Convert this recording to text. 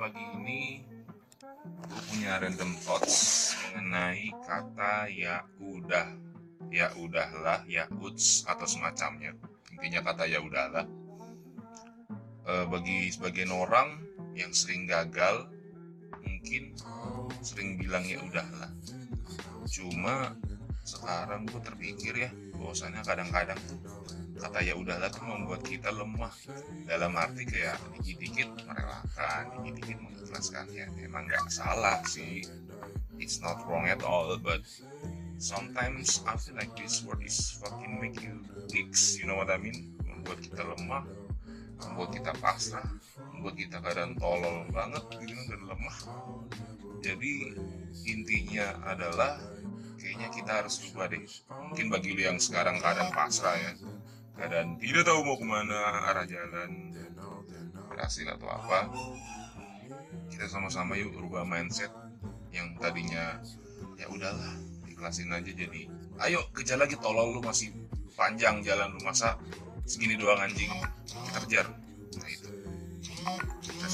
pagi ini gue punya random thoughts mengenai kata ya udah ya udahlah ya uts atau semacamnya. Intinya kata ya udahlah. Eh, bagi sebagian orang yang sering gagal mungkin sering bilang ya udahlah. Cuma sekarang gue terpikir ya bahwasanya kadang-kadang kata ya udahlah tuh membuat kita lemah. Dalam arti kayak dikit-dikit merelakan dikit-dikit mengikhlaskan ya emang nggak salah sih. It's not wrong at all but sometimes I feel like this word is fucking make you weak. You know what I mean? Membuat kita lemah membuat kita pasrah membuat kita kadang tolol banget gitu dan lemah. Jadi intinya adalah kayaknya kita harus ubah deh. Mungkin bagi lu yang sekarang keadaan pasrah ya keadaan tidak tahu mau ke mana arah jalan berhasil atau apa. Kita sama-sama yuk rubah mindset yang tadinya ya udahlah ikhlasin aja jadi. Ayo kejar lagi tolol lu masih panjang jalan lu masa segini doang anjing? Kita kejar. Nah itu